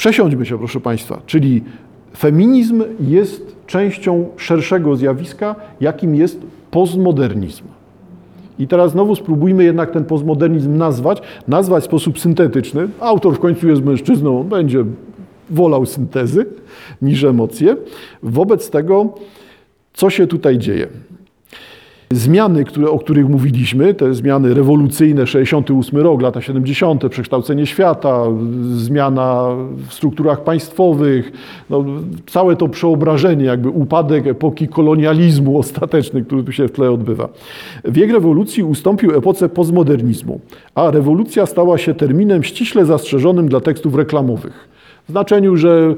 Przesiądźmy się, proszę Państwa, czyli feminizm jest częścią szerszego zjawiska, jakim jest postmodernizm. I teraz znowu spróbujmy jednak ten postmodernizm nazwać, nazwać w sposób syntetyczny. Autor w końcu jest mężczyzną, on będzie wolał syntezy niż emocje. Wobec tego, co się tutaj dzieje? Zmiany, które, o których mówiliśmy, te zmiany rewolucyjne, 68 rok, lata 70., przekształcenie świata, zmiana w strukturach państwowych, no, całe to przeobrażenie, jakby upadek epoki kolonializmu ostateczny, który tu się w tle odbywa. Wiek rewolucji ustąpił epoce postmodernizmu, a rewolucja stała się terminem ściśle zastrzeżonym dla tekstów reklamowych. W znaczeniu, że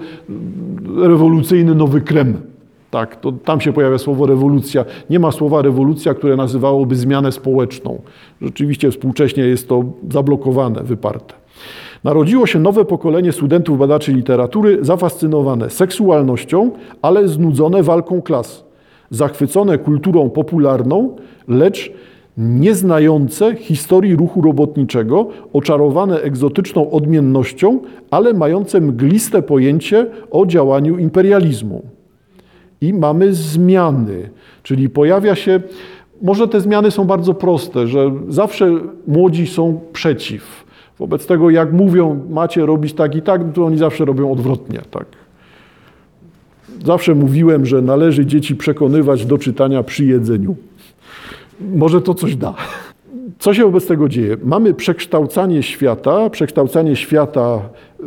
rewolucyjny nowy krem tak, to tam się pojawia słowo rewolucja. Nie ma słowa rewolucja, które nazywałoby zmianę społeczną. Rzeczywiście współcześnie jest to zablokowane, wyparte. Narodziło się nowe pokolenie studentów badaczy literatury zafascynowane seksualnością, ale znudzone walką klas, zachwycone kulturą popularną, lecz nieznające historii ruchu robotniczego, oczarowane egzotyczną odmiennością, ale mające mgliste pojęcie o działaniu imperializmu i mamy zmiany, czyli pojawia się, może te zmiany są bardzo proste, że zawsze młodzi są przeciw. Wobec tego, jak mówią, macie robić tak i tak, to oni zawsze robią odwrotnie. Tak. Zawsze mówiłem, że należy dzieci przekonywać do czytania przy jedzeniu. Może to coś da. Co się wobec tego dzieje? Mamy przekształcanie świata, przekształcanie świata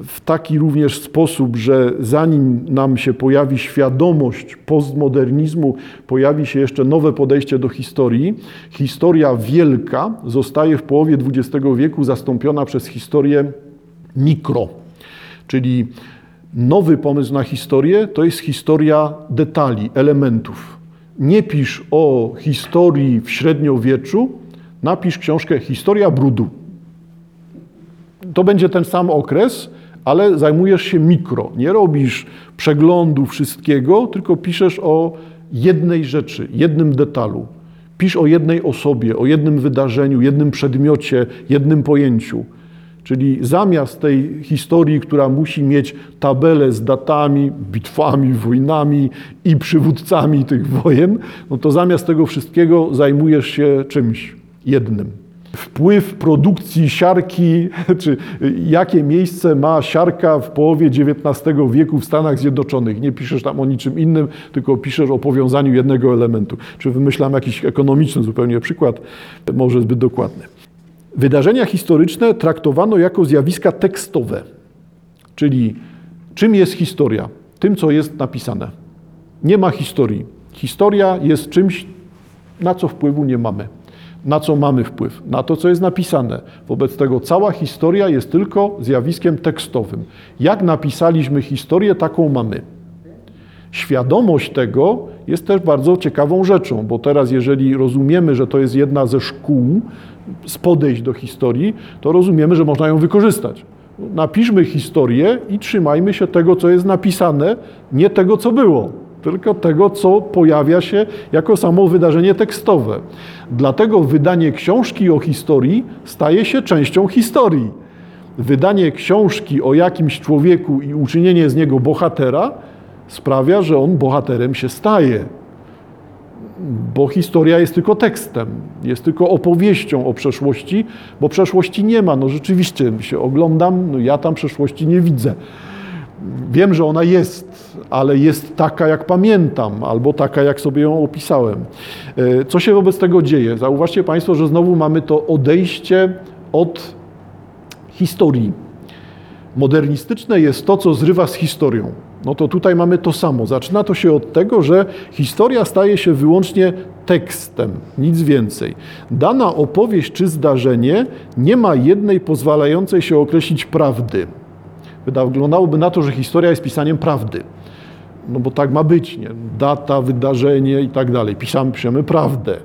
w taki również sposób, że zanim nam się pojawi świadomość postmodernizmu, pojawi się jeszcze nowe podejście do historii. Historia wielka zostaje w połowie XX wieku zastąpiona przez historię mikro, czyli nowy pomysł na historię to jest historia detali, elementów. Nie pisz o historii w średniowieczu, napisz książkę Historia brudu. To będzie ten sam okres, ale zajmujesz się mikro. Nie robisz przeglądu wszystkiego, tylko piszesz o jednej rzeczy, jednym detalu. Pisz o jednej osobie, o jednym wydarzeniu, jednym przedmiocie, jednym pojęciu. Czyli zamiast tej historii, która musi mieć tabelę z datami, bitwami, wojnami i przywódcami tych wojen, no to zamiast tego wszystkiego zajmujesz się czymś jednym. Wpływ produkcji siarki, czy jakie miejsce ma siarka w połowie XIX wieku w Stanach Zjednoczonych. Nie piszesz tam o niczym innym, tylko piszesz o powiązaniu jednego elementu. Czy wymyślam jakiś ekonomiczny zupełnie przykład, może zbyt dokładny. Wydarzenia historyczne traktowano jako zjawiska tekstowe, czyli czym jest historia? Tym, co jest napisane. Nie ma historii. Historia jest czymś, na co wpływu nie mamy na co mamy wpływ, na to, co jest napisane. Wobec tego cała historia jest tylko zjawiskiem tekstowym. Jak napisaliśmy historię, taką mamy. Świadomość tego jest też bardzo ciekawą rzeczą, bo teraz, jeżeli rozumiemy, że to jest jedna ze szkół z podejść do historii, to rozumiemy, że można ją wykorzystać. Napiszmy historię i trzymajmy się tego, co jest napisane, nie tego, co było tylko tego, co pojawia się jako samo wydarzenie tekstowe. Dlatego wydanie książki o historii staje się częścią historii. Wydanie książki o jakimś człowieku i uczynienie z niego bohatera sprawia, że on bohaterem się staje. Bo historia jest tylko tekstem, jest tylko opowieścią o przeszłości, bo przeszłości nie ma. No rzeczywiście się oglądam, no ja tam przeszłości nie widzę. Wiem, że ona jest, ale jest taka, jak pamiętam, albo taka, jak sobie ją opisałem. E, co się wobec tego dzieje? Zauważcie Państwo, że znowu mamy to odejście od historii. Modernistyczne jest to, co zrywa z historią. No to tutaj mamy to samo. Zaczyna to się od tego, że historia staje się wyłącznie tekstem, nic więcej. Dana opowieść czy zdarzenie nie ma jednej pozwalającej się określić prawdy. Wyglądałoby na to, że historia jest pisaniem prawdy. No bo tak ma być, nie? Data, wydarzenie i tak dalej. Pisamy, piszemy prawdę.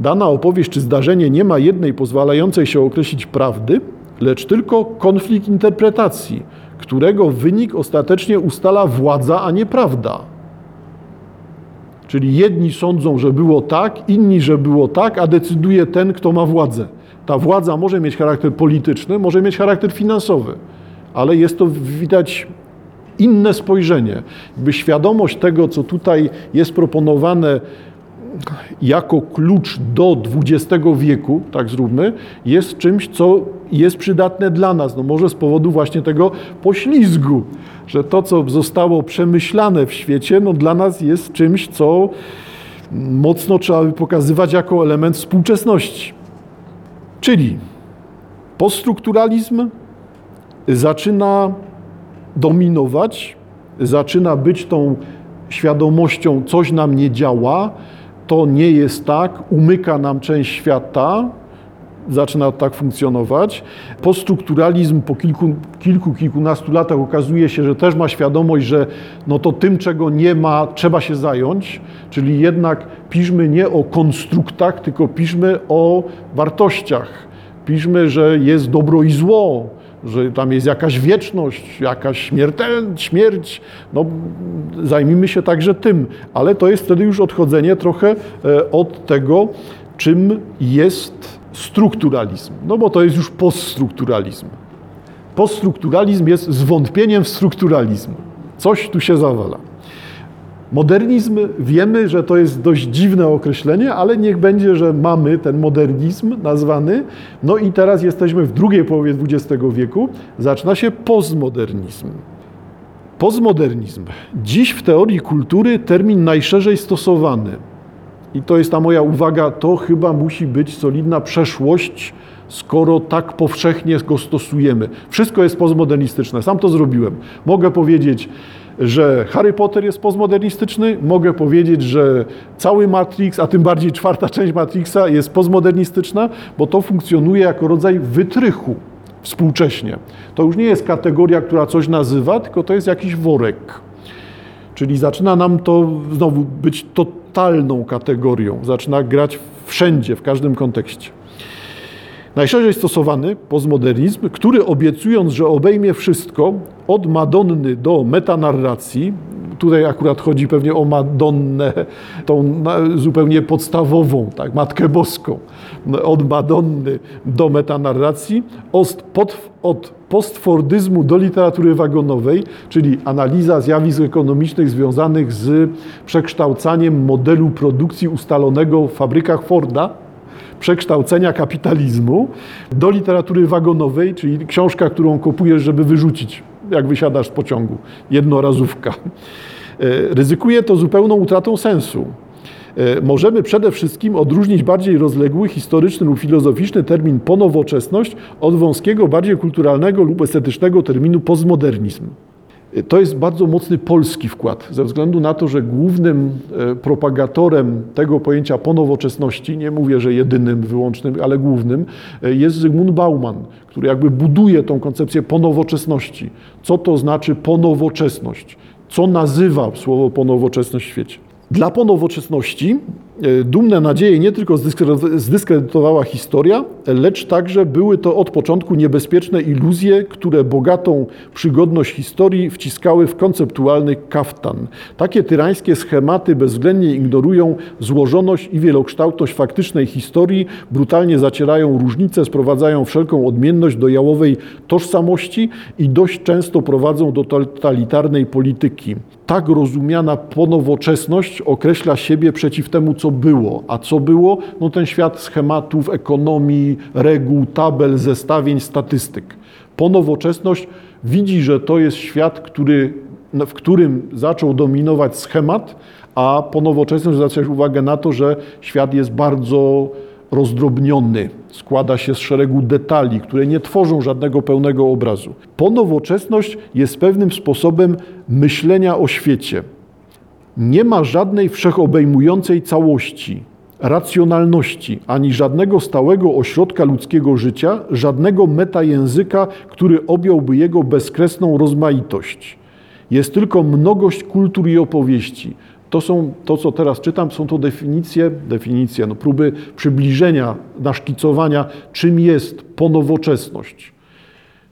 Dana opowieść czy zdarzenie nie ma jednej pozwalającej się określić prawdy, lecz tylko konflikt interpretacji, którego wynik ostatecznie ustala władza, a nie prawda. Czyli jedni sądzą, że było tak, inni, że było tak, a decyduje ten, kto ma władzę. Ta władza może mieć charakter polityczny, może mieć charakter finansowy ale jest to widać inne spojrzenie. Jakby świadomość tego, co tutaj jest proponowane jako klucz do XX wieku, tak zróbmy, jest czymś, co jest przydatne dla nas. No może z powodu właśnie tego poślizgu, że to, co zostało przemyślane w świecie, no dla nas jest czymś, co mocno trzeba by pokazywać jako element współczesności. Czyli poststrukturalizm zaczyna dominować, zaczyna być tą świadomością, coś nam nie działa, to nie jest tak, umyka nam część świata, zaczyna tak funkcjonować. Poststrukturalizm po kilku, kilku, kilkunastu latach okazuje się, że też ma świadomość, że no to tym, czego nie ma, trzeba się zająć, czyli jednak piszmy nie o konstruktach, tylko piszmy o wartościach. Piszmy, że jest dobro i zło, że tam jest jakaś wieczność, jakaś śmiertelność, śmierć. No, zajmijmy się także tym, ale to jest wtedy już odchodzenie trochę e, od tego, czym jest strukturalizm. No bo to jest już poststrukturalizm. Poststrukturalizm jest zwątpieniem w strukturalizm. Coś tu się zawala. Modernizm, wiemy, że to jest dość dziwne określenie, ale niech będzie, że mamy ten modernizm nazwany. No i teraz jesteśmy w drugiej połowie XX wieku, zaczyna się postmodernizm. Postmodernizm. Dziś w teorii kultury termin najszerzej stosowany. I to jest ta moja uwaga, to chyba musi być solidna przeszłość, skoro tak powszechnie go stosujemy. Wszystko jest postmodernistyczne, sam to zrobiłem. Mogę powiedzieć, że Harry Potter jest postmodernistyczny, mogę powiedzieć, że cały Matrix, a tym bardziej czwarta część Matrixa jest postmodernistyczna, bo to funkcjonuje jako rodzaj wytrychu współcześnie. To już nie jest kategoria, która coś nazywa, tylko to jest jakiś worek. Czyli zaczyna nam to znowu być totalną kategorią, zaczyna grać wszędzie, w każdym kontekście. Najszerzej stosowany postmodernizm, który obiecując, że obejmie wszystko, od Madonny do metanarracji, tutaj akurat chodzi pewnie o Madonnę, tą zupełnie podstawową, tak, Matkę Boską, od Madonny do metanarracji, od, od postfordyzmu do literatury wagonowej, czyli analiza zjawisk ekonomicznych związanych z przekształcaniem modelu produkcji ustalonego w fabrykach Forda, przekształcenia kapitalizmu do literatury wagonowej, czyli książka, którą kupujesz, żeby wyrzucić, jak wysiadasz z pociągu, jednorazówka. E, ryzykuje to zupełną utratą sensu. E, możemy przede wszystkim odróżnić bardziej rozległy, historyczny lub filozoficzny termin ponowoczesność od wąskiego, bardziej kulturalnego lub estetycznego terminu postmodernizm. To jest bardzo mocny polski wkład, ze względu na to, że głównym e, propagatorem tego pojęcia ponowoczesności, nie mówię, że jedynym, wyłącznym, ale głównym, e, jest Zygmunt Bauman, który jakby buduje tą koncepcję ponowoczesności. Co to znaczy ponowoczesność? Co nazywa słowo ponowoczesność w świecie? Dla ponowoczesności dumne nadzieje nie tylko zdyskredytowała historia, lecz także były to od początku niebezpieczne iluzje, które bogatą przygodność historii wciskały w konceptualny kaftan. Takie tyrańskie schematy bezwzględnie ignorują złożoność i wielokształtność faktycznej historii, brutalnie zacierają różnice, sprowadzają wszelką odmienność do jałowej tożsamości i dość często prowadzą do totalitarnej polityki tak rozumiana ponowoczesność określa siebie przeciw temu, co było. A co było? No ten świat schematów, ekonomii, reguł, tabel, zestawień, statystyk. Ponowoczesność widzi, że to jest świat, który, w którym zaczął dominować schemat, a ponowoczesność zwraca uwagę na to, że świat jest bardzo rozdrobniony, składa się z szeregu detali, które nie tworzą żadnego pełnego obrazu. Ponowoczesność jest pewnym sposobem myślenia o świecie. Nie ma żadnej wszechobejmującej całości, racjonalności, ani żadnego stałego ośrodka ludzkiego życia, żadnego metajęzyka, który objąłby jego bezkresną rozmaitość. Jest tylko mnogość kultur i opowieści, to są, to co teraz czytam, są to definicje, definicje, no próby przybliżenia, naszkicowania, czym jest ponowoczesność.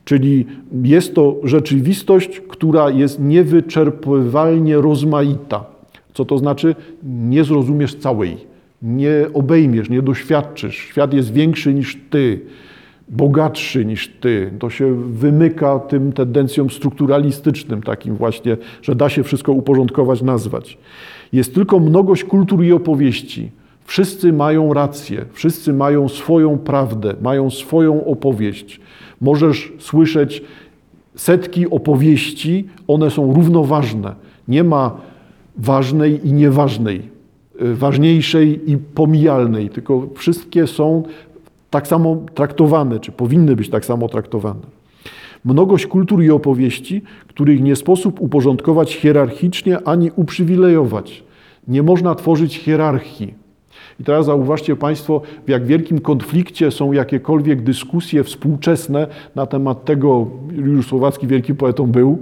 Czyli jest to rzeczywistość, która jest niewyczerpywalnie rozmaita. Co to znaczy? Nie zrozumiesz całej, nie obejmiesz, nie doświadczysz. Świat jest większy niż ty. bogatszy niż ty. To się wymyka tym tendencjom strukturalistycznym, takim właśnie, że da się wszystko uporządkować, nazwać. Jest tylko mnogość kultur i opowieści. Wszyscy mają rację, wszyscy mają swoją prawdę, mają swoją opowieść. Możesz słyszeć setki opowieści, one są równoważne. Nie ma ważnej i nieważnej, y, ważniejszej i pomijalnej, tylko wszystkie są tak samo traktowane, czy powinny być tak samo traktowane. Mnogość kultur i opowieści, których nie sposób uporządkować hierarchicznie ani uprzywilejować. Nie można tworzyć hierarchii. I teraz zauważcie Państwo, w jak wielkim konflikcie są jakiekolwiek dyskusje współczesne na temat tego, Juliusz Słowacki wielkim poetą był,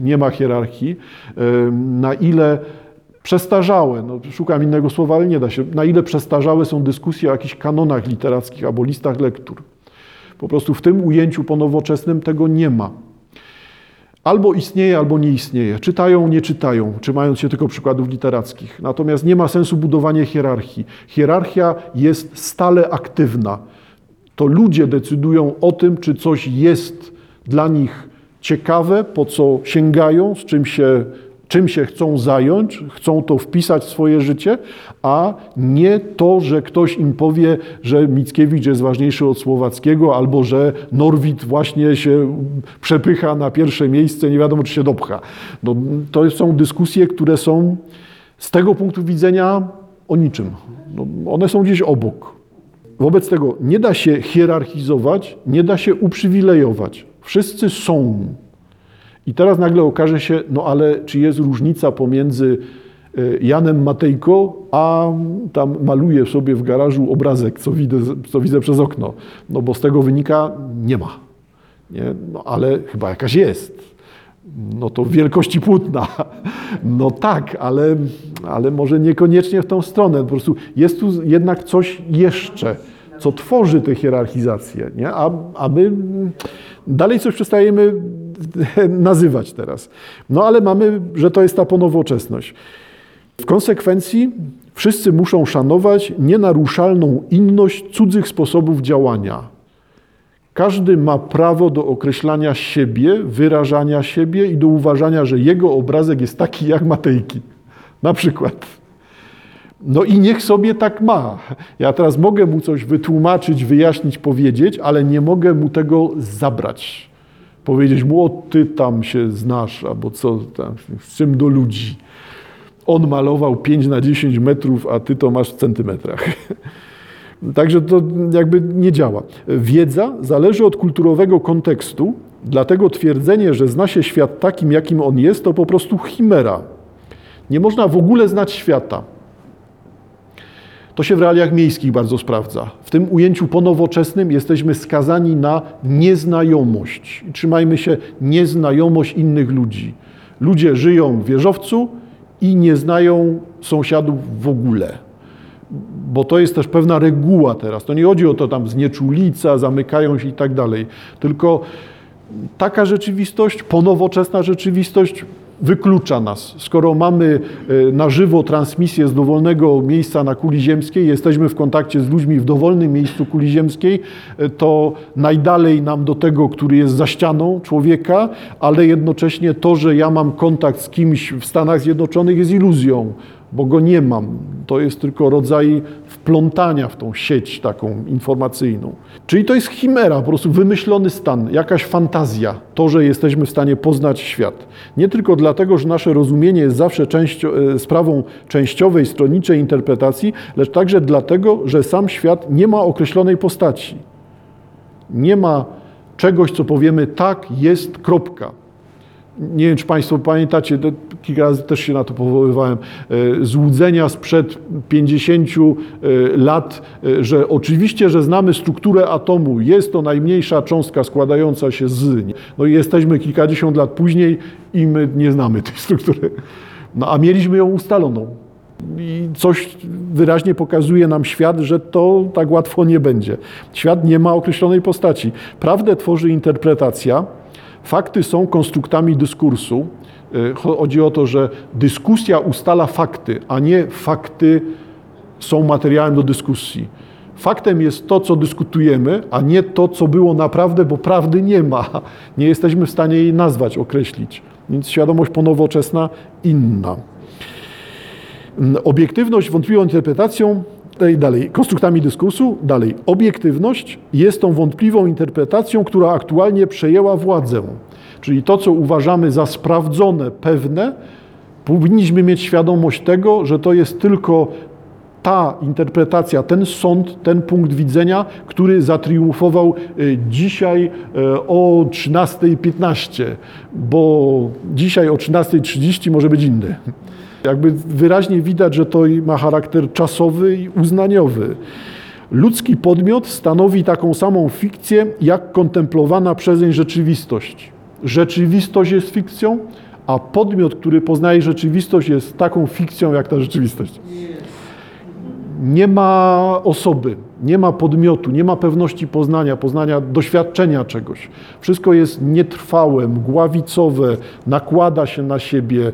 nie ma hierarchii, na ile przestarzałe, no, szukam innego słowa, ale nie da się, na ile przestarzałe są dyskusje o jakichś kanonach literackich albo listach lektur. Po prostu w tym ujęciu ponowoczesnym tego nie ma. Albo istnieje, albo nie istnieje. Czytają, nie czytają, trzymając się tylko przykładów literackich. Natomiast nie ma sensu budowanie hierarchii. Hierarchia jest stale aktywna. To ludzie decydują o tym, czy coś jest dla nich ciekawe, po co sięgają, z czym się czym się chcą zająć, chcą to wpisać w swoje życie, a nie to, że ktoś im powie, że Mickiewicz jest ważniejszy od Słowackiego, albo że Norwid właśnie się przepycha na pierwsze miejsce, nie wiadomo czy się dopcha. No, to są dyskusje, które są z tego punktu widzenia o niczym. No, one są gdzieś obok. Wobec tego nie da się hierarchizować, nie da się uprzywilejować. Wszyscy są i teraz nagle okaże się, no ale czy jest różnica pomiędzy e, Janem Matejko, a tam maluje sobie w garażu obrazek, co widzę, co widzę przez okno. No bo z tego wynika, nie ma. Nie? No ale chyba jakaś jest. No to wielkości płótna. No tak, ale, ale może niekoniecznie w tą stronę. Po prostu jest tu jednak coś jeszcze, co tworzy tę hierarchizację. Nie? A, a my dalej coś przestajemy nazywać teraz. No ale mamy, że to jest ta ponowoczesność. W konsekwencji wszyscy muszą szanować nienaruszalną inność cudzych sposobów działania. Każdy ma prawo do określania siebie, wyrażania siebie i do uważania, że jego obrazek jest taki jak Matejki. Na przykład. No i niech sobie tak ma. Ja teraz mogę mu coś wytłumaczyć, wyjaśnić, powiedzieć, ale nie mogę mu tego zabrać powiedzieć mu, o ty tam się znasz, albo co tam, z czym do ludzi. On malował 5 na 10 metrów, a ty to masz w centymetrach. Także to jakby nie działa. Wiedza zależy od kulturowego kontekstu, dlatego twierdzenie, że zna się świat takim, jakim on jest, to po prostu chimera. Nie można w ogóle znać świata. To się w realiach miejskich bardzo sprawdza. W tym ujęciu ponowoczesnym jesteśmy skazani na nieznajomość. Trzymajmy się nieznajomość innych ludzi. Ludzie żyją w wieżowcu i nie znają sąsiadów w ogóle. Bo to jest też pewna reguła teraz. To nie chodzi o to tam znieczulica, zamykają się i tak dalej. Tylko taka rzeczywistość, ponowoczesna rzeczywistość wyklucza nas. Skoro mamy e, na żywo transmisję z dowolnego miejsca na kuli ziemskiej, jesteśmy w kontakcie z ludźmi w dowolnym miejscu kuli ziemskiej, e, to najdalej nam do tego, który jest za ścianą człowieka, ale jednocześnie to, że ja mam kontakt z kimś w Stanach Zjednoczonych jest iluzją bo go nie mam. To jest tylko rodzaj wplątania w tą sieć taką informacyjną. Czyli to jest chimera, po prostu wymyślony stan, jakaś fantazja, to, że jesteśmy w stanie poznać świat. Nie tylko dlatego, że nasze rozumienie jest zawsze e, sprawą częściowej, stronniczej interpretacji, lecz także dlatego, że sam świat nie ma określonej postaci. Nie ma czegoś, co powiemy tak, jest, kropka nie wiem, czy Państwo pamiętacie, kilka razy też się na to powoływałem, e, złudzenia sprzed 50 e, lat, e, że oczywiście, że znamy strukturę atomu, jest to najmniejsza cząstka składająca się z. No i jesteśmy kilkadziesiąt lat później i my nie znamy tej struktury. No a mieliśmy ją ustaloną. I coś wyraźnie pokazuje nam świat, że to tak łatwo nie będzie. Świat nie ma określonej postaci. Prawdę tworzy interpretacja, Fakty są konstruktami dyskursu. E, chodzi o to, że dyskusja ustala fakty, a nie fakty są materiałem do dyskusji. Faktem jest to, co dyskutujemy, a nie to, co było naprawdę, bo prawdy nie ma. Nie jesteśmy w stanie jej nazwać, określić. Więc świadomość ponowoczesna inna. Obiektywność wątpliwą interpretacją i dalej, konstruktami dyskursu, dalej. Obiektywność jest tą wątpliwą interpretacją, która aktualnie przejęła władzę. Czyli to, co uważamy za sprawdzone, pewne, powinniśmy mieć świadomość tego, że to jest tylko ta interpretacja, ten sąd, ten punkt widzenia, który zatriumfował y, dzisiaj y, o 13.15, bo dzisiaj o 13.30 może być inny. Jakby wyraźnie widać, że to ma charakter czasowy i uznaniowy. Ludzki podmiot stanowi taką samą fikcję, jak kontemplowana przezeń rzeczywistość. Rzeczywistość jest fikcją, a podmiot, który poznaje rzeczywistość, jest taką fikcją, jak ta rzeczywistość. Nie ma osoby, nie ma podmiotu, nie ma pewności poznania, poznania doświadczenia czegoś. Wszystko jest nietrwałe, mgławicowe, nakłada się na siebie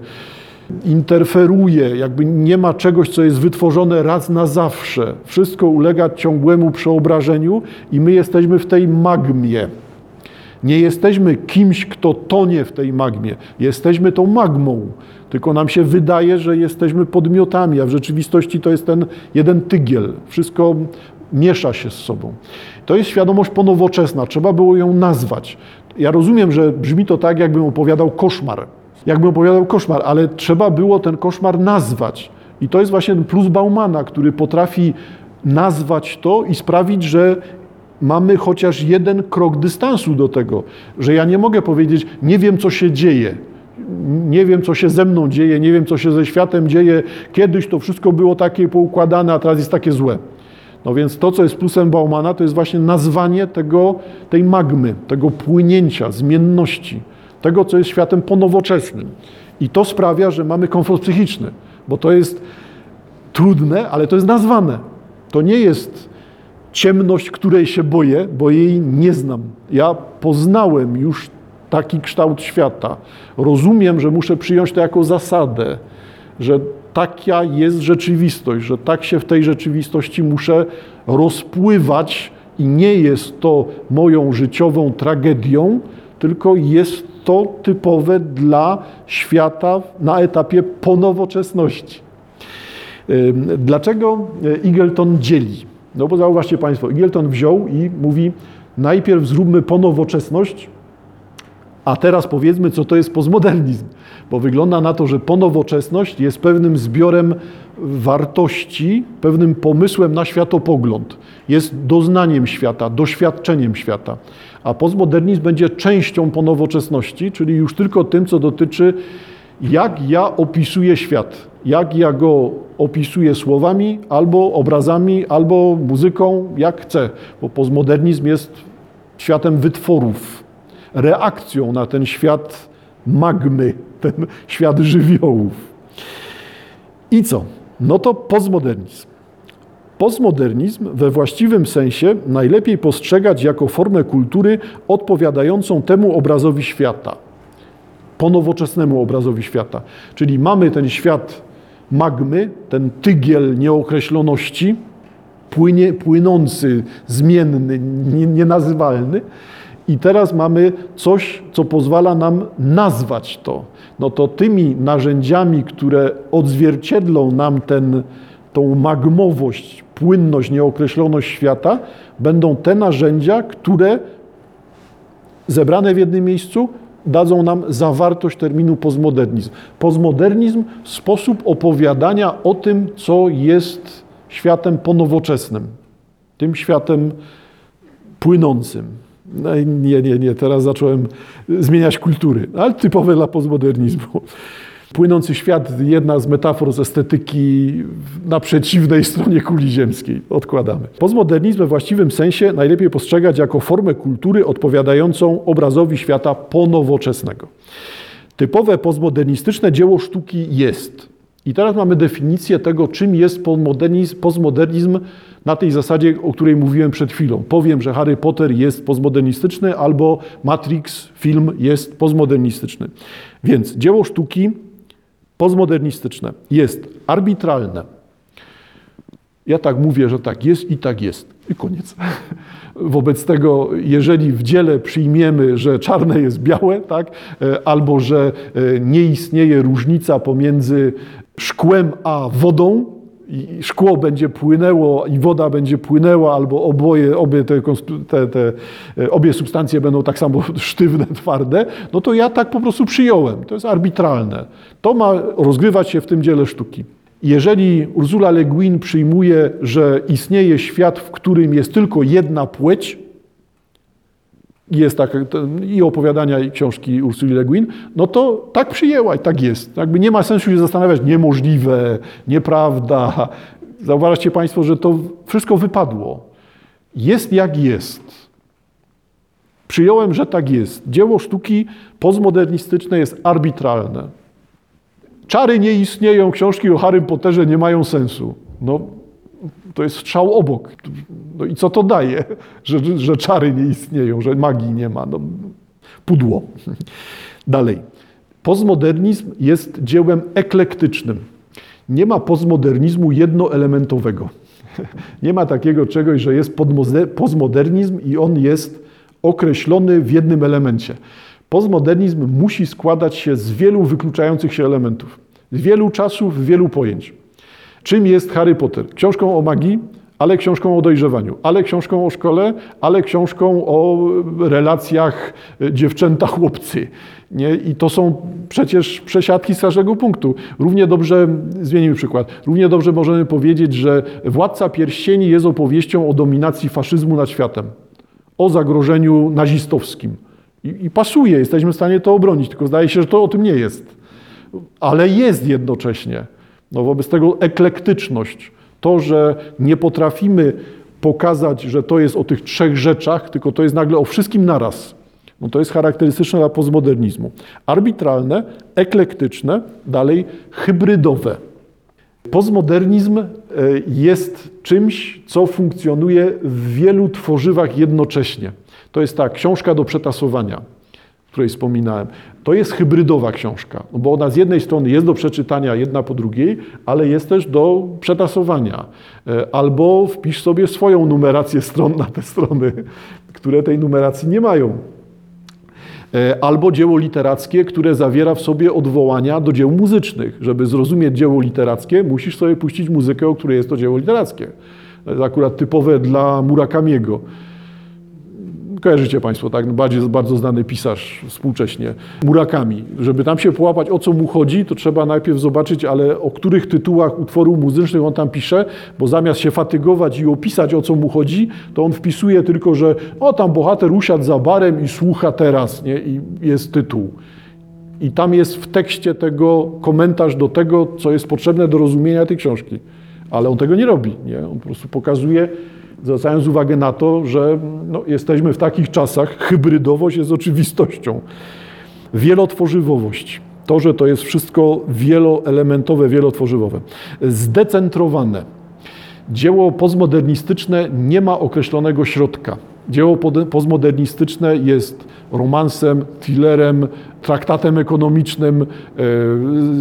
interferuje, jakby nie ma czegoś, co jest wytworzone raz na zawsze. Wszystko ulega ciągłemu przeobrażeniu i my jesteśmy w tej magmie. Nie jesteśmy kimś, kto tonie w tej magmie. Jesteśmy tą magmą. Tylko nam się wydaje, że jesteśmy podmiotami, a w rzeczywistości to jest ten jeden tygiel. Wszystko miesza się z sobą. To jest świadomość ponowoczesna. Trzeba było ją nazwać. Ja rozumiem, że brzmi to tak, jakbym opowiadał koszmar jakbym opowiadał koszmar, ale trzeba było ten koszmar nazwać. I to jest właśnie plus Baumana, który potrafi nazwać to i sprawić, że mamy chociaż jeden krok dystansu do tego, że ja nie mogę powiedzieć, nie wiem, co się dzieje. Nie wiem, co się ze mną dzieje, nie wiem, co się ze światem dzieje. Kiedyś to wszystko było takie poukładane, a teraz jest takie złe. No więc to, co jest plusem Baumana, to jest właśnie nazwanie tego, tej magmy, tego płynięcia, zmienności tego, co jest światem ponowoczesnym. I to sprawia, że mamy komfort psychiczny, bo to jest trudne, ale to jest nazwane. To nie jest ciemność, której się boję, bo jej nie znam. Ja poznałem już taki kształt świata. Rozumiem, że muszę przyjąć to jako zasadę, że taka jest rzeczywistość, że tak się w tej rzeczywistości muszę rozpływać i nie jest to moją życiową tragedią, tylko jest to typowe dla świata na etapie ponowoczesności. Dlaczego Eagleton dzieli? No bo zauważcie Państwo, Eagleton wziął i mówi, najpierw zróbmy ponowoczesność, a teraz powiedzmy, co to jest postmodernizm. Bo wygląda na to, że ponowoczesność jest pewnym zbiorem wartości, pewnym pomysłem na światopogląd. Jest doznaniem świata, doświadczeniem świata. A postmodernizm będzie częścią ponowoczesności, czyli już tylko tym, co dotyczy, jak ja opisuję świat, jak ja go opisuję słowami, albo obrazami, albo muzyką, jak chcę. Bo postmodernizm jest światem wytworów, reakcją na ten świat magmy, ten świat żywiołów. I co? No to postmodernizm. Postmodernizm we właściwym sensie najlepiej postrzegać jako formę kultury odpowiadającą temu obrazowi świata, ponowoczesnemu obrazowi świata. Czyli mamy ten świat magmy, ten tygiel nieokreśloności, płynie, płynący, zmienny, nienazywalny. I teraz mamy coś, co pozwala nam nazwać to. No to tymi narzędziami, które odzwierciedlą nam ten, tą magmowość, płynność, nieokreśloność świata, będą te narzędzia, które zebrane w jednym miejscu dadzą nam zawartość terminu postmodernizm. Postmodernizm sposób opowiadania o tym, co jest światem ponowoczesnym, tym światem płynącym. No nie, nie, nie, teraz zacząłem zmieniać kultury, ale typowe dla postmodernizmu. Płynący świat, jedna z metafor z estetyki na przeciwnej stronie kuli ziemskiej. Odkładamy. Postmodernizm we właściwym sensie najlepiej postrzegać jako formę kultury odpowiadającą obrazowi świata ponowoczesnego. Typowe postmodernistyczne dzieło sztuki jest. I teraz mamy definicję tego, czym jest postmodernizm, postmodernizm na tej zasadzie, o której mówiłem przed chwilą. Powiem, że Harry Potter jest postmodernistyczny albo Matrix, film jest postmodernistyczny. Więc dzieło sztuki postmodernistyczne jest arbitralne, Ja tak mówię, że tak jest i tak jest. I koniec. Wobec tego, jeżeli w dziele przyjmiemy, że czarne jest białe, tak, e, albo że e, nie istnieje różnica pomiędzy szkłem a wodą, i szkło będzie płynęło i woda będzie płynęła, albo oboje, obie, te, te, te, e, obie substancje będą tak samo sztywne, twarde, no to ja tak po prostu przyjąłem. To jest arbitralne. To ma rozgrywać się w tym dziele sztuki. Jeżeli Ursula Le Guin przyjmuje, że istnieje świat, w którym jest tylko jedna płeć, jest tak, i opowiadania, i książki Ursuli Le Guin, no to tak przyjęła i tak jest. Jakby nie ma sensu się zastanawiać, niemożliwe, nieprawda. Zauważcie Państwo, że to wszystko wypadło. Jest jak jest. Przyjąłem, że tak jest. Dzieło sztuki postmodernistyczne jest arbitralne. Czary nie istnieją, książki o Harrym Potterze nie mają sensu. No, to jest strzał obok. No i co to daje, że, że czary nie istnieją, że magii nie ma? No, pudło. Dalej. Postmodernizm jest dziełem eklektycznym. Nie ma postmodernizmu jednoelementowego. Nie ma takiego czegoś, że jest postmodernizm i on jest określony w jednym elemencie. Postmodernizm musi składać się z wielu wykluczających się elementów, z wielu czasów, wielu pojęć. Czym jest Harry Potter? Książką o magii, ale książką o dojrzewaniu, ale książką o szkole, ale książką o relacjach dziewczęta-chłopcy. Nie? I to są przecież przesiadki z każdego punktu. Równie dobrze, zmienimy przykład, równie dobrze możemy powiedzieć, że Władca Pierścieni jest opowieścią o dominacji faszyzmu nad światem, o zagrożeniu nazistowskim. I, I pasuje, jesteśmy w stanie to obronić, tylko zdaje się, że to o tym nie jest. Ale jest jednocześnie. No wobec tego eklektyczność, to, że nie potrafimy pokazać, że to jest o tych trzech rzeczach, tylko to jest nagle o wszystkim naraz. No to jest charakterystyczne dla postmodernizmu. Arbitralne, eklektyczne, dalej hybrydowe. Postmodernizm e, jest czymś, co funkcjonuje w wielu tworzywach jednocześnie. To jest tak, książka do przetasowania której wspominałem. To jest hybrydowa książka, no bo ona z jednej strony jest do przeczytania jedna po drugiej, ale jest też do przetasowania. E, albo wpisz sobie swoją numerację stron na te strony, które tej numeracji nie mają. E, albo dzieło literackie, które zawiera w sobie odwołania do dzieł muzycznych. Żeby zrozumieć dzieło literackie, musisz sobie puścić muzykę, o której jest to dzieło literackie. To jest akurat typowe dla Murakamiego. Kojarzycie Państwo, tak? Bardzo, bardzo znany pisarz współcześnie, Murakami. Żeby tam się połapać, o co mu chodzi, to trzeba najpierw zobaczyć, ale o których tytułach utworów muzycznych on tam pisze, bo zamiast się fatygować i opisać, o co mu chodzi, to on wpisuje tylko, że o, tam bohater usiadł za barem i słucha teraz, nie? I jest tytuł. I tam jest w tekście tego komentarz do tego, co jest potrzebne do rozumienia tej książki. Ale on tego nie robi, nie? On po prostu pokazuje, zwracając uwagę na to, że no, jesteśmy w takich czasach, hybrydowość jest oczywistością. Wielotworzywowość. To, że to jest wszystko wieloelementowe, wielotworzywowe. Zdecentrowane. Dzieło postmodernistyczne nie ma określonego środka. Dzieło postmodernistyczne jest romansem, thrillerem, traktatem ekonomicznym, e,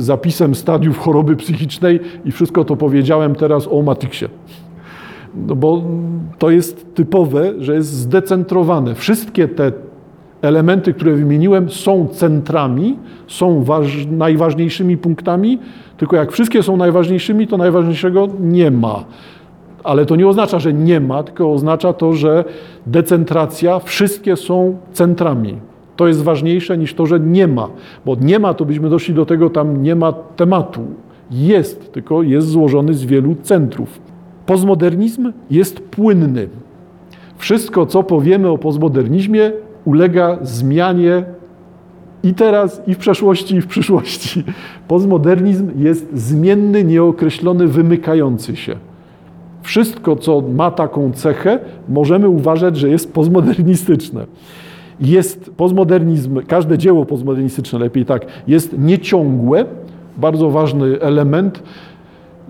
zapisem stadiów choroby psychicznej i wszystko to powiedziałem teraz o Matrixie. No bo to jest typowe, że jest zdecentrowane. Wszystkie te elementy, które wymieniłem, są centrami, są waż, najważniejszymi punktami, tylko jak wszystkie są najważniejszymi, to najważniejszego nie ma. Ale to nie oznacza, że nie ma, tylko oznacza to, że decentracja, wszystkie są centrami. To jest ważniejsze niż to, że nie ma, bo nie ma, to byśmy doszli do tego, tam nie ma tematu. Jest, tylko jest złożony z wielu centrów. Postmodernizm jest płynny. Wszystko, co powiemy o postmodernizmie, ulega zmianie i teraz, i w przeszłości, i w przyszłości. Postmodernizm jest zmienny, nieokreślony, wymykający się. Wszystko, co ma taką cechę, możemy uważać, że jest postmodernistyczne. Jest postmodernizm, każde dzieło postmodernistyczne, lepiej tak, jest nieciągłe, bardzo ważny element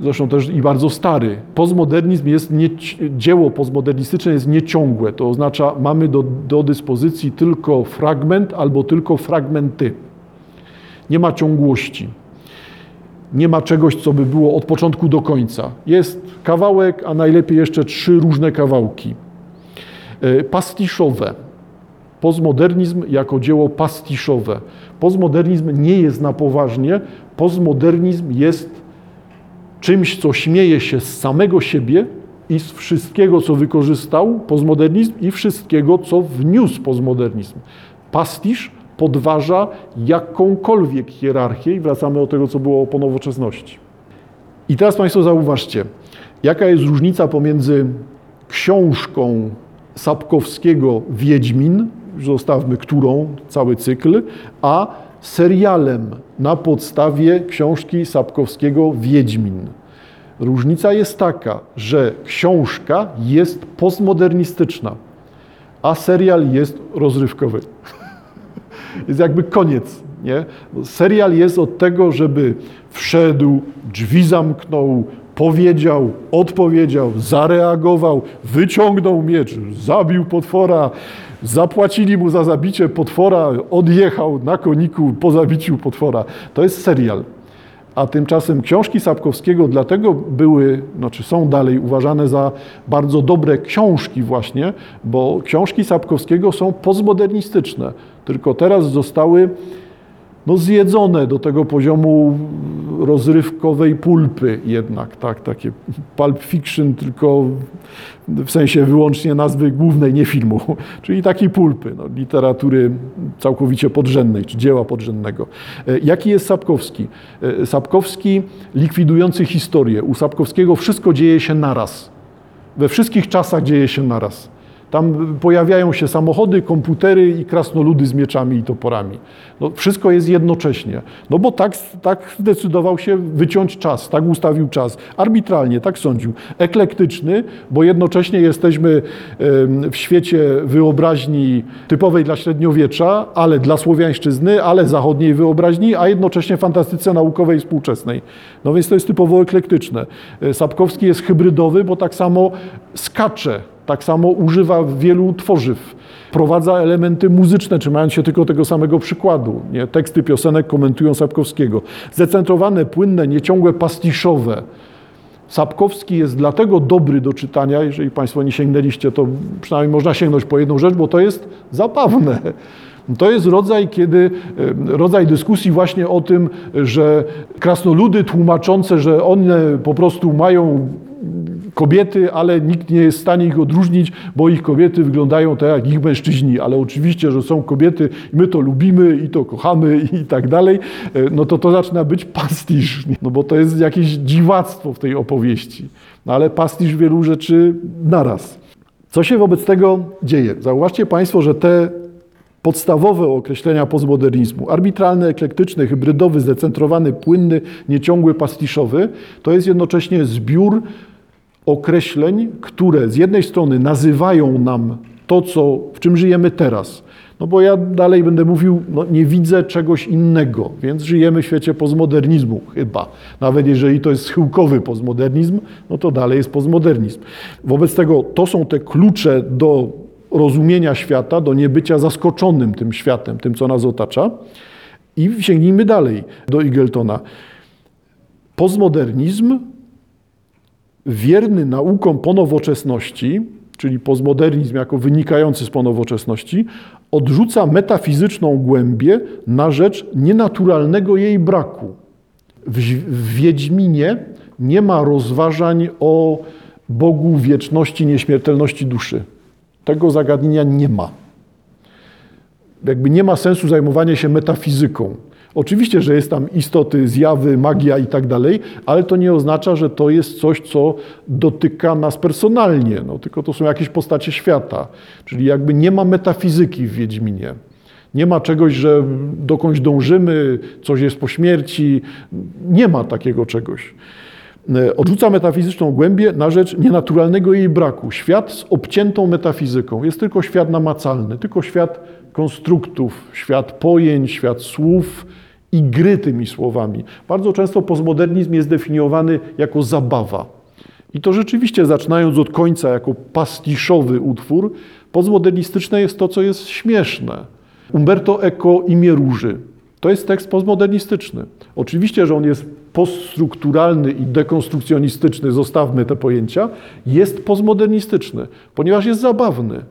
zresztą też i bardzo stary. Postmodernizm jest, nie, dzieło postmodernistyczne jest nieciągłe, to oznacza mamy do, do dyspozycji tylko fragment albo tylko fragmenty. Nie ma ciągłości. nie ma czegoś, co by było od początku do końca. Jest kawałek, a najlepiej jeszcze trzy różne kawałki. E, pastiszowe. Postmodernizm jako dzieło pastiszowe. Postmodernizm nie jest na poważnie. Postmodernizm jest czymś, co śmieje się z samego siebie i z wszystkiego, co wykorzystał postmodernizm i wszystkiego, co wniósł postmodernizm. Pastisz podważa jakąkolwiek hierarchię i wracamy do tego, co było po nowoczesności. I teraz Państwo zauważcie, jaka jest różnica pomiędzy książką Sapkowskiego Wiedźmin, zostawmy którą, cały cykl, a serialem na podstawie książki Sapkowskiego Wiedźmin. Różnica jest taka, że książka jest postmodernistyczna, a serial jest rozrywkowy. jest jakby koniec. Nie? Serial jest od tego, żeby wszedł, drzwi zamknął, powiedział, odpowiedział, zareagował, wyciągnął miecz, zabił potwora, zapłacili mu za zabicie potwora, odjechał na koniku po zabiciu potwora. To jest serial. A tymczasem książki Sapkowskiego dlatego były, znaczy są dalej uważane za bardzo dobre książki właśnie, bo książki Sapkowskiego są postmodernistyczne, tylko teraz zostały no, zjedzone do tego poziomu rozrywkowej pulpy jednak, tak, takie pulp fiction, tylko w sensie wyłącznie nazwy głównej, nie filmu, czyli takiej pulpy, no, literatury całkowicie podrzędnej, czy dzieła podrzędnego. E, jaki jest Sapkowski? E, Sapkowski likwidujący historię. U Sapkowskiego wszystko dzieje się naraz. We wszystkich czasach dzieje się naraz. Tam pojawiają się samochody, komputery i krasnoludy z mieczami i toporami. No, wszystko jest jednocześnie. No bo tak, tak zdecydował się wyciąć czas, tak ustawił czas. Arbitralnie, tak sądził. Eklektyczny, bo jednocześnie jesteśmy w świecie wyobraźni typowej dla średniowiecza, ale dla słowiańszczyzny, ale zachodniej wyobraźni, a jednocześnie fantastyce naukowej współczesnej. No więc to jest typowo eklektyczne. E, Sapkowski jest hybrydowy, bo tak samo skacze tak samo używa wielu tworzyw. Prowadza elementy muzyczne, trzymając się tylko tego samego przykładu. Nie? Teksty piosenek komentują Sapkowskiego. Zdecentrowane, płynne, nieciągłe, pastiszowe. Sapkowski jest dlatego dobry do czytania, jeżeli Państwo nie sięgnęliście, to przynajmniej można sięgnąć po jedną rzecz, bo to jest zabawne. To jest rodzaj, kiedy, rodzaj dyskusji właśnie o tym, że krasnoludy tłumaczące, że one po prostu mają kobiety, ale nikt nie jest w stanie ich odróżnić, bo ich kobiety wyglądają tak jak ich mężczyźni, ale oczywiście, że są kobiety, my to lubimy i to kochamy i tak dalej, e, no to to zaczyna być pastisz, no bo to jest jakieś dziwactwo w tej opowieści. No ale pastisz wielu rzeczy naraz. Co się wobec tego dzieje? Zauważcie Państwo, że te podstawowe określenia postmodernizmu, arbitralny, eklektyczny, hybrydowy, zdecentrowany, płynny, nieciągły, pastiszowy, to jest jednocześnie zbiór określeń, które z jednej strony nazywają nam to, co, w czym żyjemy teraz. No bo ja dalej będę mówił, no nie widzę czegoś innego, więc żyjemy w świecie postmodernizmu chyba. Nawet jeżeli to jest schyłkowy postmodernizm, no to dalej jest postmodernizm. Wobec tego to są te klucze do rozumienia świata, do niebycia zaskoczonym tym światem, tym, co nas otacza. I sięgnijmy dalej do Igeltona. Postmodernizm wierny naukom po nowoczesności, czyli postmodernizm jako wynikający z ponowoczesności, odrzuca metafizyczną głębię na rzecz nienaturalnego jej braku. W, w Wiedźminie nie ma rozważań o Bogu wieczności, nieśmiertelności duszy. Tego zagadnienia nie ma. Jakby nie ma sensu zajmowanie się metafizyką. Oczywiście, że jest tam istoty, zjawy, magia i tak dalej, ale to nie oznacza, że to jest coś, co dotyka nas personalnie, no, tylko to są jakieś postacie świata. Czyli jakby nie ma metafizyki w Wiedźminie. Nie ma czegoś, że dokądś dążymy, coś jest po śmierci. Nie ma takiego czegoś. E, odrzuca metafizyczną głębię na rzecz nienaturalnego jej braku. Świat z obciętą metafizyką. Jest tylko świat namacalny, tylko świat konstruktów, świat pojęć, świat słów, i gry tymi słowami. Bardzo często postmodernizm jest definiowany jako zabawa. I to rzeczywiście, zaczynając od końca, jako pastiszowy utwór, postmodernistyczne jest to, co jest śmieszne. Umberto Eco Imię Róży. To jest tekst postmodernistyczny. Oczywiście, że on jest poststrukturalny i dekonstrukcjonistyczny, zostawmy te pojęcia, jest postmodernistyczny, ponieważ jest zabawny.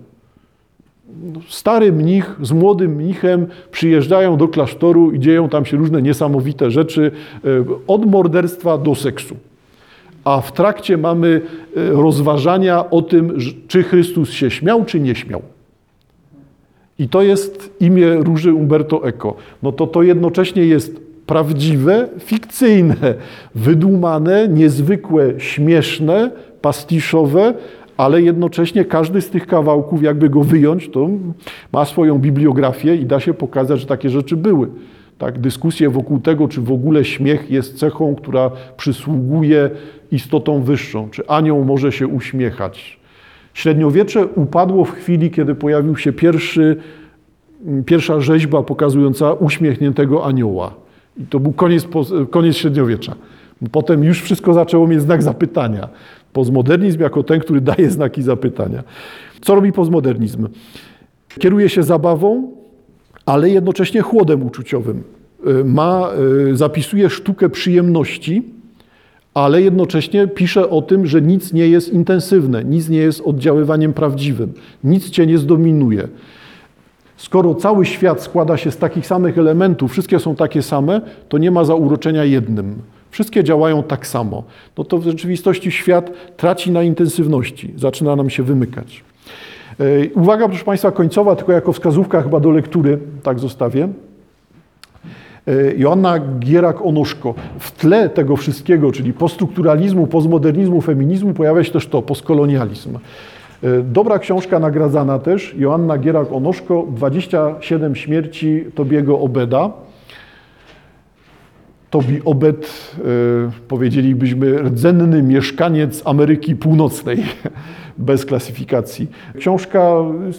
Stary mnich z młodym mnichem przyjeżdżają do klasztoru i dzieją tam się różne niesamowite rzeczy, e, od morderstwa do seksu. A w trakcie mamy e, rozważania o tym, czy Chrystus się śmiał, czy nie śmiał. I to jest imię róży Umberto Eco. No to to jednocześnie jest prawdziwe, fikcyjne, wydumane, niezwykłe, śmieszne, pastiszowe, ale jednocześnie każdy z tych kawałków, jakby go wyjąć, to ma swoją bibliografię i da się pokazać, że takie rzeczy były. Tak, dyskusje wokół tego, czy w ogóle śmiech jest cechą, która przysługuje istotom wyższą, czy anioł może się uśmiechać. Średniowiecze upadło w chwili, kiedy pojawił się pierwszy, pierwsza rzeźba pokazująca uśmiechniętego anioła. I to był koniec, koniec średniowiecza. Potem już wszystko zaczęło mieć znak zapytania. Postmodernizm jako ten, który daje znaki zapytania. Co robi postmodernizm? Kieruje się zabawą, ale jednocześnie chłodem uczuciowym. Y, ma, y, zapisuje sztukę przyjemności, ale jednocześnie pisze o tym, że nic nie jest intensywne, nic nie jest oddziaływaniem prawdziwym, nic cię nie zdominuje. Skoro cały świat składa się z takich samych elementów, wszystkie są takie same, to nie ma zauroczenia jednym. Wszystkie działają tak samo. No to w rzeczywistości świat traci na intensywności, zaczyna nam się wymykać. E, uwaga, proszę Państwa, końcowa, tylko jako wskazówka chyba do lektury, tak zostawię. E, Joanna Gierak-Onoszko. W tle tego wszystkiego, czyli poststrukturalizmu, postmodernizmu, feminizmu, pojawia się też to, postkolonializm. E, dobra książka nagradzana też, Joanna Gierak-Onoszko, 27 śmierci Tobiego Obeda. Tobi Obed, powiedzielibyśmy, rdzenny mieszkaniec Ameryki Północnej bez klasyfikacji. Książka,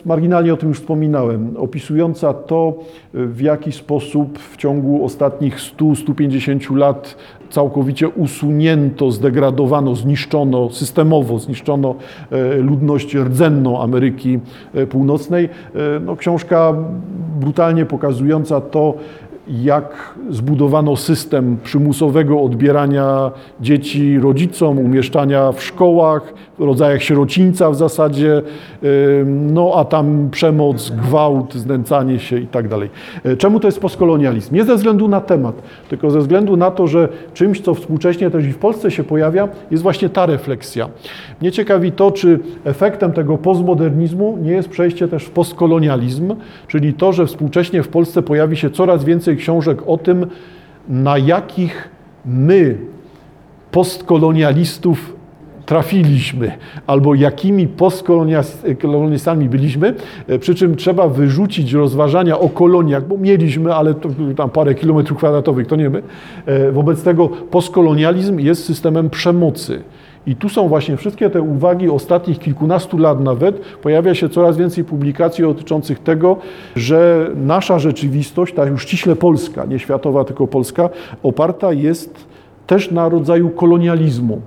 marginalnie o tym już wspominałem, opisująca to, w jaki sposób w ciągu ostatnich 100-150 lat całkowicie usunięto, zdegradowano, zniszczono, systemowo zniszczono e, ludność rdzenną Ameryki Północnej. No, książka brutalnie pokazująca to, jak zbudowano system przymusowego odbierania dzieci rodzicom, umieszczania w szkołach, w rodzajach sierocińca w zasadzie, no a tam przemoc, gwałt, znęcanie się i tak dalej. E, czemu to jest postkolonializm? Nie ze względu na temat, tylko ze względu na to, że czymś, co współcześnie też i w Polsce się pojawia, jest właśnie ta refleksja. Mnie ciekawi to, czy efektem tego postmodernizmu nie jest przejście też w postkolonializm, czyli to, że współcześnie w Polsce pojawi się coraz więcej książek o tym, na jakich my, postkolonialistów, trafiliśmy, albo jakimi postkolonialistami byliśmy, e, przy czym trzeba wyrzucić rozważania o koloniach, bo mieliśmy, ale to tam parę kilometrów kwadratowych, to nie my. E, wobec tego postkolonializm jest systemem przemocy. I tu są właśnie wszystkie te uwagi ostatnich kilkunastu lat nawet. Pojawia się coraz więcej publikacji dotyczących tego, że nasza rzeczywistość, ta już ściśle polska, nie światowa, tylko polska, oparta jest też na rodzaju kolonializmu.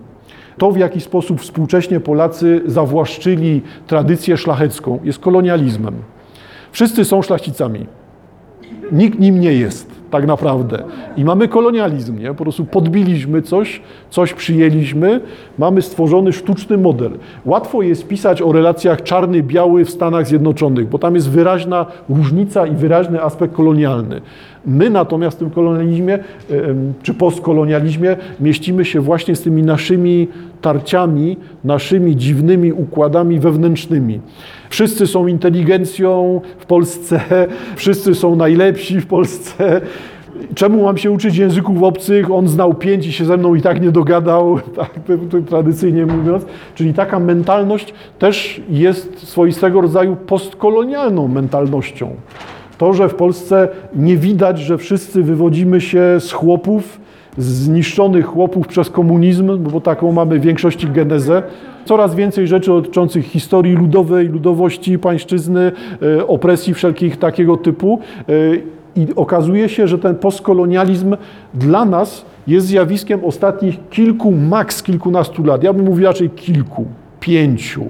To, w jaki sposób współcześnie Polacy zawłaszczyli tradycję szlachecką, jest kolonializmem. Wszyscy są szlachcicami. Nikt nim nie jest, tak naprawdę. I mamy kolonializm, nie? Po prostu podbiliśmy coś, coś przyjęliśmy, mamy stworzony sztuczny model. Łatwo jest pisać o relacjach czarny-biały w Stanach Zjednoczonych, bo tam jest wyraźna różnica i wyraźny aspekt kolonialny. My natomiast w tym kolonializmie, czy postkolonializmie mieścimy się właśnie z tymi naszymi tarciami, naszymi dziwnymi układami wewnętrznymi. Wszyscy są inteligencją w Polsce, wszyscy są najlepsi w Polsce. Czemu mam się uczyć języków obcych? On znał pięć i się ze mną i tak nie dogadał, tak tradycyjnie mówiąc. Czyli taka mentalność też jest swoistego rodzaju postkolonialną mentalnością. To, że w Polsce nie widać, że wszyscy wywodzimy się z chłopów, zniszczonych chłopów przez komunizm, bo taką mamy w większości genezę. Coraz więcej rzeczy dotyczących historii ludowej, ludowości pańszczyzny, e, opresji wszelkich takiego typu. E, I okazuje się, że ten postkolonializm dla nas jest zjawiskiem ostatnich kilku, maks kilkunastu lat. Ja bym mówił raczej kilku, pięciu.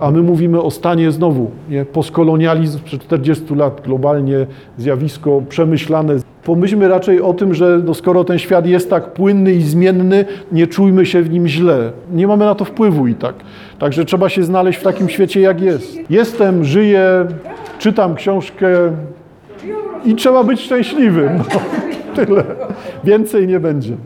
A my mówimy o stanie znowu, nie? postkolonializm przed 40 lat, globalnie zjawisko przemyślane Pomyślmy raczej o tym, że no skoro ten świat jest tak płynny i zmienny, nie czujmy się w nim źle. Nie mamy na to wpływu i tak. Także trzeba się znaleźć w takim świecie, jak jest. Jestem, żyję, czytam książkę i trzeba być szczęśliwym. No, tyle. Więcej nie będzie.